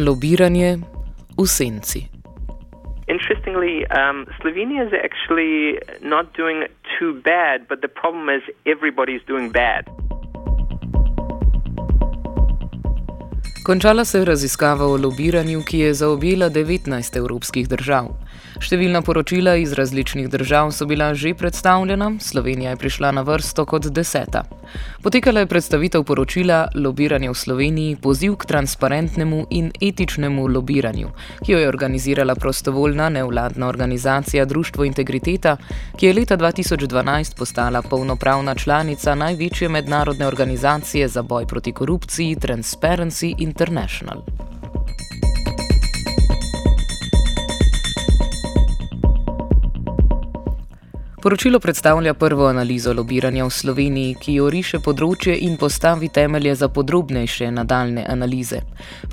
Lobiranje v senci. Interestingly, um, Slovenia is actually not doing too bad, but the problem is everybody's doing bad. Končala se je raziskava o lobiranju, ki je zaobjela 19 evropskih držav. Številna poročila iz različnih držav so bila že predstavljena, Slovenija je prišla na vrsto kot deseta. Potekala je predstavitev poročila Lobiranje v Sloveniji, poziv k transparentnemu in etičnemu lobiranju, ki jo je organizirala prostovoljna nevladna organizacija Društvo Integriteta, ki je leta 2012 postala polnopravna članica največje mednarodne organizacije za boj proti korupciji Transparency International. Poročilo predstavlja prvo analizo lobiranja v Sloveniji, ki jo riše področje in postavi temelje za podrobnejše nadaljne analize.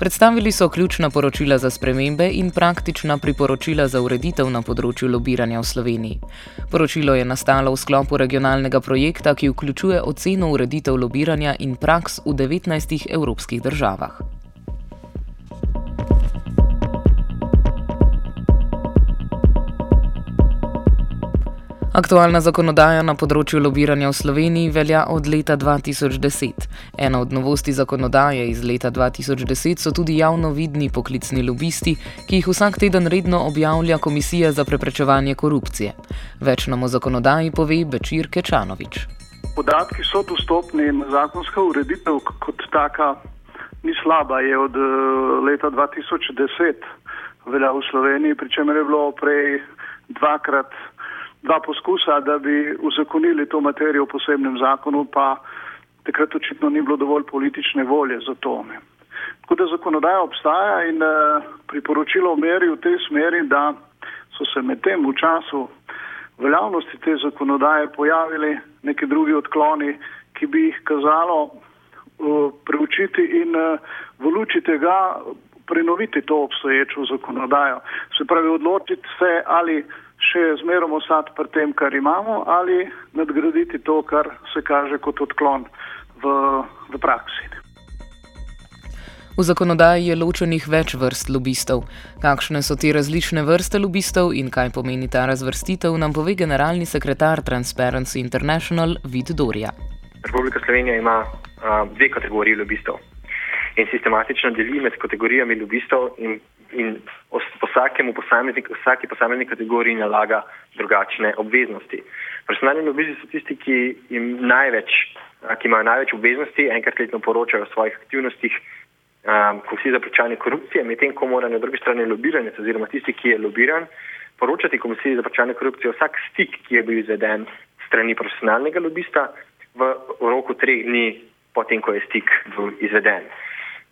Predstavili so ključna poročila za spremembe in praktična priporočila za ureditev na področju lobiranja v Sloveniji. Poročilo je nastalo v sklopu regionalnega projekta, ki vključuje oceno ureditev lobiranja in praks v 19 evropskih državah. Aktualna zakonodaja na področju lobiranja v Sloveniji velja od leta 2010. Ena od novosti zakonodaje iz leta 2010 so tudi javno vidni poklicni lobisti, ki jih vsak teden redno objavlja Komisija za preprečevanje korupcije. Več nam o zakonodaji pove Bečir Kečanovič. Podatki so dostopni zakonska ureditev kot taka ni slaba. Je od leta 2010 velja v Sloveniji, pri čemer je bilo prej dvakrat dva poskusa, da bi uzakonili to materijo v posebnem zakonu, pa takrat očitno ni bilo dovolj politične volje za to. Ne. Tako da zakonodaja obstaja in uh, priporočilo meri v tej smeri, da so se med tem v času veljavnosti te zakonodaje pojavili neki drugi odkloni, ki bi jih kazalo uh, preučiti in uh, v luči tega prenoviti to obstoječo zakonodajo. Se pravi, odločiti se ali še zmerom ostati pri tem, kar imamo, ali nadgraditi to, kar se kaže kot odklon v, v praksi. V zakonodaji je ločenih več vrst lobistov. Kakšne so te različne vrste lobistov in kaj pomeni ta razvrstitev, nam pove generalni sekretar Transparency International Vid Dorja. Republika Slovenija ima uh, dve kategoriji lobistov in sistematično deli med kategorijami lobistov in in vsakemu posamezniku, vsaki posamezni kategoriji nalaga drugačne obveznosti. Profesionalni lobisti so tisti, ki, največ, ki imajo največ obveznosti, enkrat letno poročajo o svojih aktivnostih, um, komisiji za prečanje korupcije, medtem ko mora na drugi strani lobiranec oziroma tisti, ki je lobiran, poročati komisiji za prečanje korupcije vsak stik, ki je bil izveden strani profesionalnega lobista v roku treh dni potem, ko je stik izveden.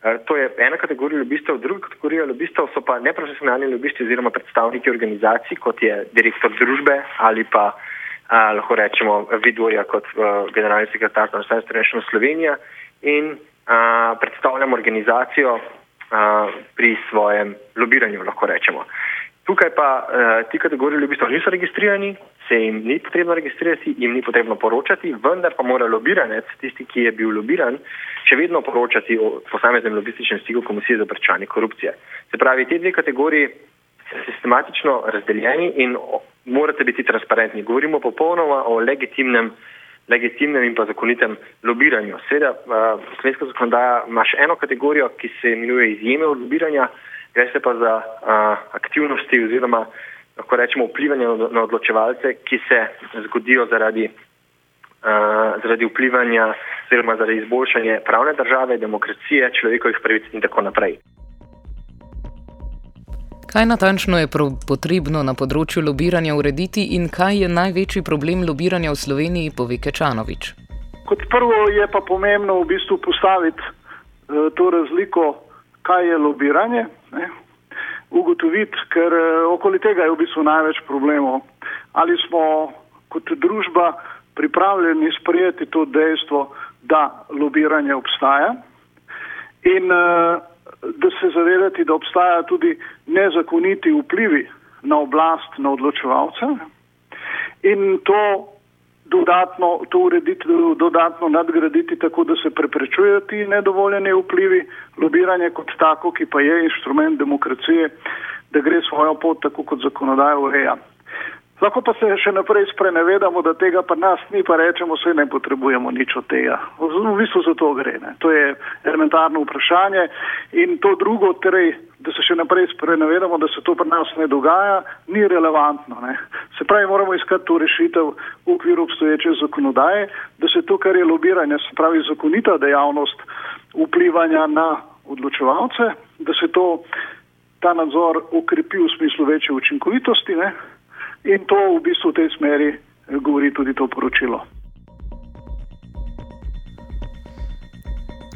Eh, to je ena kategorija lobistov, druga kategorija lobistov so pa neprofesionalni lobisti oziroma predstavniki organizacij, kot je direktor družbe ali pa a, eh, lahko rečemo Vidorja kot a, eh, generalni sekretar Transfer International Slovenija in a, predstavljamo organizacijo a, pri svojem lobiranju, lahko rečemo. Tukaj pa uh, ti kategoriji lobistov niso registrirani, se jim ni potrebno registrirati, jim ni potrebno poročati, vendar pa mora lobiranec, tisti, ki je bil lobiran, še vedno poročati o posameznem lobističnem stiku Komisije za prečanje korupcije. Se pravi, te dve kategoriji so sistematično razdeljeni in morate biti transparentni. Govorimo popolnoma o legitimnem, legitimnem in pa zakonitem lobiranju. Seveda, uh, slovenska zakonodaja ima še eno kategorijo, ki se imenuje izjeme od lobiranja gre se pa za a, aktivnosti oziroma lahko rečemo vplivanje na odločevalce, ki se zgodijo zaradi uh, zaradi vplivanja oziroma zaradi izboljšanja pravne države, demokracije, človekovih pravic in tako naprej. Kaj natančno je potrebno na področju lobiranja urediti in kaj je največji problem lobiranja v Sloveniji, pove Kečanovič? Kot prvo je pa pomembno v bistvu postaviti uh, to razliko, kaj je lobiranje. Ne? Ugotoviti, ker uh, okoli tega je v bistvu največ problemov. Ali smo kot družba pripravljeni sprejeti to dejstvo, da lobiranje obstaja in uh, da se zavedati, da obstajajo tudi nezakoniti vplivi na oblast, na odločevalce in to dodatno, to urediti, dodatno nadgraditi tako, da se preprečujejo ti nedovoljeni vplivi, lobiranje kot tako, ki pa je inštrument demokracije, da gre svojo pot tako, kot zakonodaja ureja. Lahko pa se še naprej sprenevedamo, da tega pa nas ni, pa rečemo, vse ne potrebujemo nič od tega. V bistvu za to gre. Ne. To je elementarno vprašanje in to drugo, torej, da se še naprej sprenevedamo, da se to pri nas ne dogaja, ni relevantno. Ne. Se pravi, moramo iskati to rešitev v okviru obstoječe zakonodaje, da se to, kar je lobiranje, se pravi zakonita dejavnost vplivanja na odločevalce, da se to, ta nadzor ukrepi v smislu večje učinkovitosti. Ne. In to v bistvu v tej smeri eh, govori tudi to poročilo.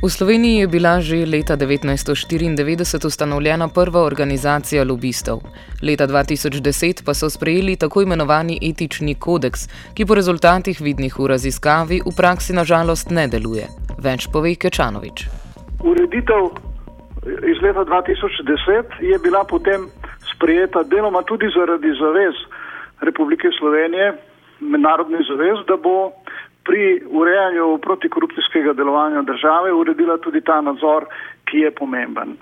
V Sloveniji je bila že leta 1994 ustanovljena prva organizacija lobistov. Leta 2010 pa so sprejeli tako imenovani etični kodeks, ki po rezultatih vidnih v raziskavi v praksi nažalost ne deluje. Več pove Kečanovič. Ureditev iz leta 2010 je bila potem sprejeta deloma tudi zaradi zavez Republike Slovenije, mednarodni zavez, da bo pri urejanju protikorupcijskega delovanja države uredila tudi ta nadzor, ki je pomemben.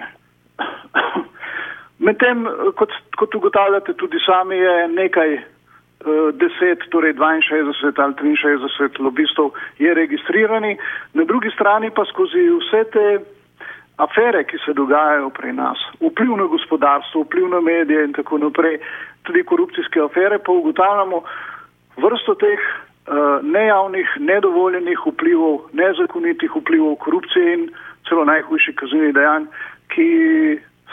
Medtem, kot, kot ugotavljate tudi sami, je nekaj uh, deset, torej 62 ali 63 lobistov je registriranih, na drugi strani pa skozi vse te afere, ki se dogajajo pri nas, vpliv na gospodarstvo, vpliv na medije in tako naprej, tudi korupcijske afere, pa ugotavljamo vrsto teh uh, nejavnih, nedovoljenih vplivov, nezakonitih vplivov korupcije in celo najhujših kaznjivih dejanj, ki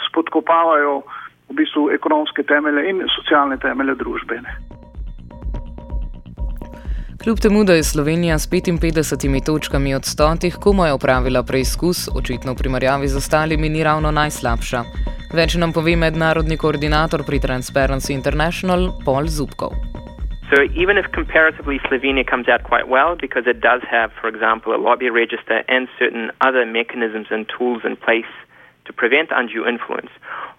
spodkopavajo v bistvu ekonomske temelje in socialne temelje družbene. Kljub temu, da je Slovenija s 55 točkami od stotih komaj opravila preizkus, očitno v primerjavi z ostalimi ni ravno najslabša. Več nam pove mednarodni koordinator pri Transparency International, Paul Zubkov. So even if comparatively Slovenia comes out quite well because it does have, for example, a lobby register and certain other mechanisms and tools in place to prevent undue influence,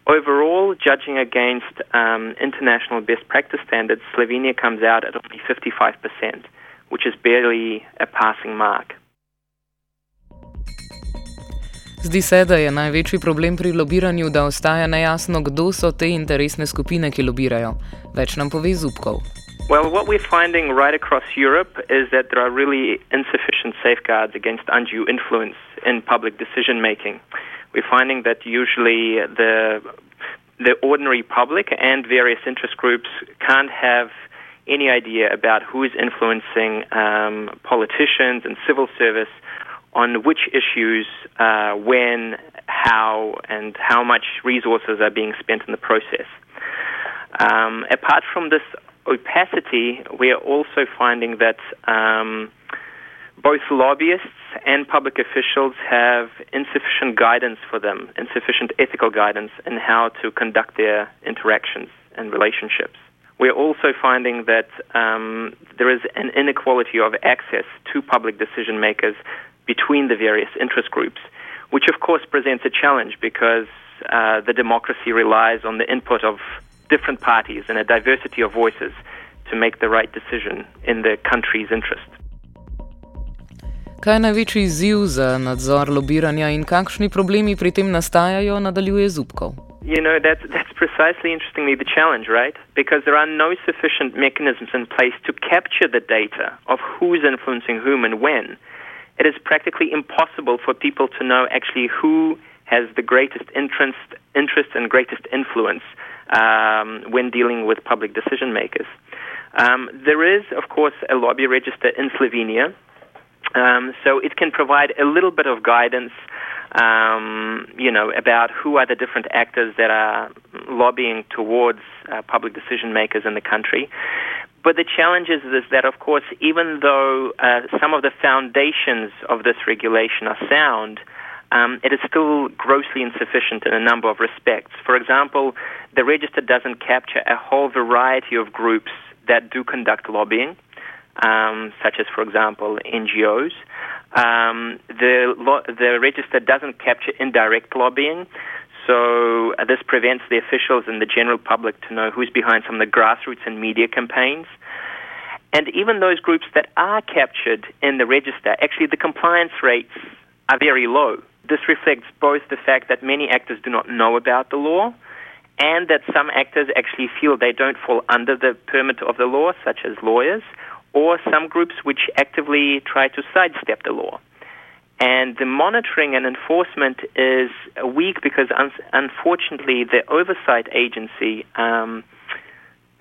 Overall, judging against um, international best practice standards, Slovenia comes out at only 55%, which is barely a passing mark. Zdi se, da je največji problem pri lobiranju, da ostaja nejasno, kdo so te interesne skupine, ki lobirajo. Več nam pove Zubkov. Well, what we're finding right across Europe is that there are really insufficient safeguards against undue influence in public decision making. we're finding that usually the the ordinary public and various interest groups can't have any idea about who is influencing um, politicians and civil service on which issues, uh, when, how, and how much resources are being spent in the process. Um, apart from this opacity, we are also finding that um, both lobbyists and public officials have insufficient guidance for them, insufficient ethical guidance in how to conduct their interactions and relationships. We're also finding that um, there is an inequality of access to public decision makers between the various interest groups, which of course presents a challenge because uh, the democracy relies on the input of different parties and a diversity of voices to make the right decision in the country's interest. Kaj je največji izziv za nadzor lobiranja in kakšni problemi pri tem nastajajo, nadaljuje Zubkov. You know, that's, that's precisely interestingly the challenge, right? Because there are no sufficient mechanisms in place to capture the data of who's influencing whom and when. It is practically impossible for people to know actually who has the greatest interest, interest and greatest influence um, when dealing with public decision makers. Um, there is, of course, a lobby register in Slovenia, um, so it can provide a little bit of guidance. Um, you know, about who are the different actors that are lobbying towards uh, public decision makers in the country. But the challenge is, is that, of course, even though uh, some of the foundations of this regulation are sound, um, it is still grossly insufficient in a number of respects. For example, the register doesn't capture a whole variety of groups that do conduct lobbying, um, such as, for example, NGOs. Um, the, lo- the register doesn't capture indirect lobbying, so uh, this prevents the officials and the general public to know who's behind some of the grassroots and media campaigns. And even those groups that are captured in the register, actually the compliance rates are very low. This reflects both the fact that many actors do not know about the law and that some actors actually feel they don't fall under the permit of the law, such as lawyers, or some groups which actively try to sidestep the law. And the monitoring and enforcement is weak because, un- unfortunately, the oversight agency, um,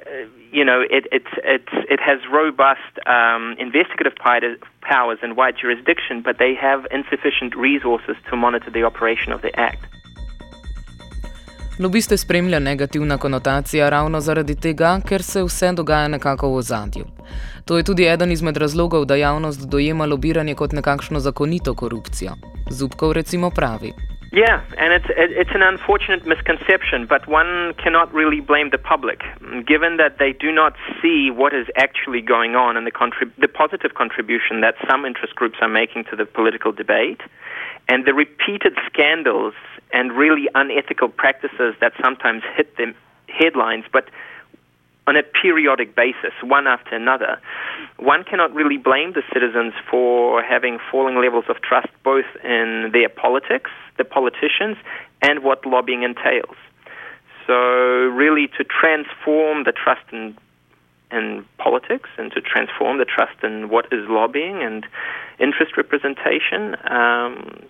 uh, you know, it, it, it, it has robust um, investigative powers and wide jurisdiction, but they have insufficient resources to monitor the operation of the Act. Lobiste spremlja negativna konotacija ravno zaradi tega, ker se vse dogaja nekako v ozadju. To je tudi eden izmed razlogov, da javnost dojema lobiranje kot nekakšno zakonito korupcijo. Zubkov recimo pravi. Yeah, and it's it's an unfortunate misconception, but one cannot really blame the public, given that they do not see what is actually going on and the contrib- the positive contribution that some interest groups are making to the political debate, and the repeated scandals and really unethical practices that sometimes hit the headlines, but on a periodic basis, one after another, one cannot really blame the citizens for having falling levels of trust both in their politics, the politicians, and what lobbying entails. So, really, to transform the trust in, in politics and to transform the trust in what is lobbying and interest representation, um,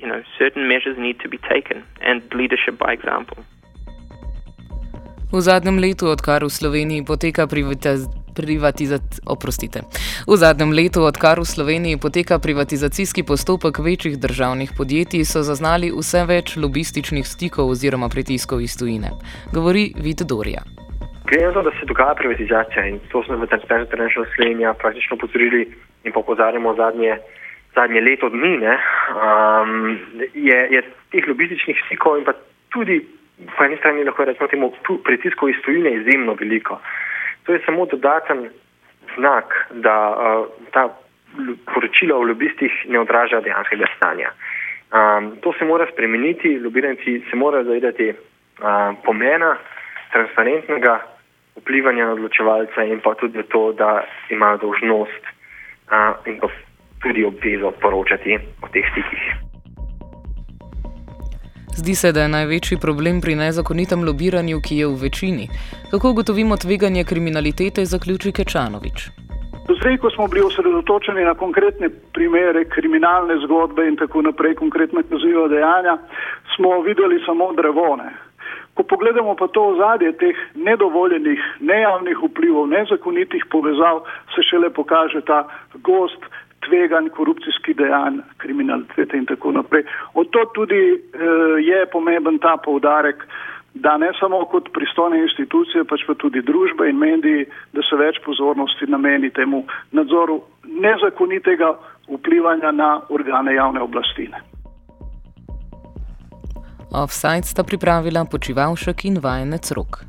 you know, certain measures need to be taken, and leadership by example. V zadnjem letu, odkar v Sloveniji poteka privatizacija, oprostite. V zadnjem letu, odkar v Sloveniji poteka privatizacijski postopek večjih državnih podjetij, so zaznali vse več lobističnih stikov oziroma pritiskov iz tujine. Govori Vid Dorja. Glede na to, da se dogaja privatizacija in to smo v Transparent International Slovenija praktično upozorili in opozarjamo zadnje zadnje leto dni, ne, um, je, je teh lobističnih stikov in pa tudi po eni strani lahko rečemo temu pritiskov iz tujine izjemno veliko. To je samo dodaten znak, da uh, ta poročila o lobistih ne odraža dejanskega stanja. Um, to se mora spremeniti, lobiranci se morajo zavedati uh, pomena transparentnega vplivanja na odločevalce in pa tudi to, da imajo dožnost uh, in pa tudi obvezo poročati o teh stikih. Zdi se, da je največji problem pri nezakonitem lobiranju, ki je v večini. Kako ugotovimo tveganje kriminalitete, zaključi Kečanovič. Zdaj, ko smo bili osredotočeni na konkretne primere, kriminalne zgodbe in tako naprej, konkretna kazniva dejanja, smo videli samo drevone. Ko pogledamo pa to ozadje teh nedovoljenih, nejavnih vplivov, nezakonitih povezav, se šele pokaže ta gost tveganj, korupcijskih dejanj, kriminalitete in tako naprej. Od to tudi e, je pomemben ta poudarek, da ne samo kot pristojne institucije, pač pa tudi družba in mediji, da se več pozornosti nameni temu nadzoru nezakonitega vplivanja na organe javne oblasti. Offside sta pripravila počivalšek in vajenec rok.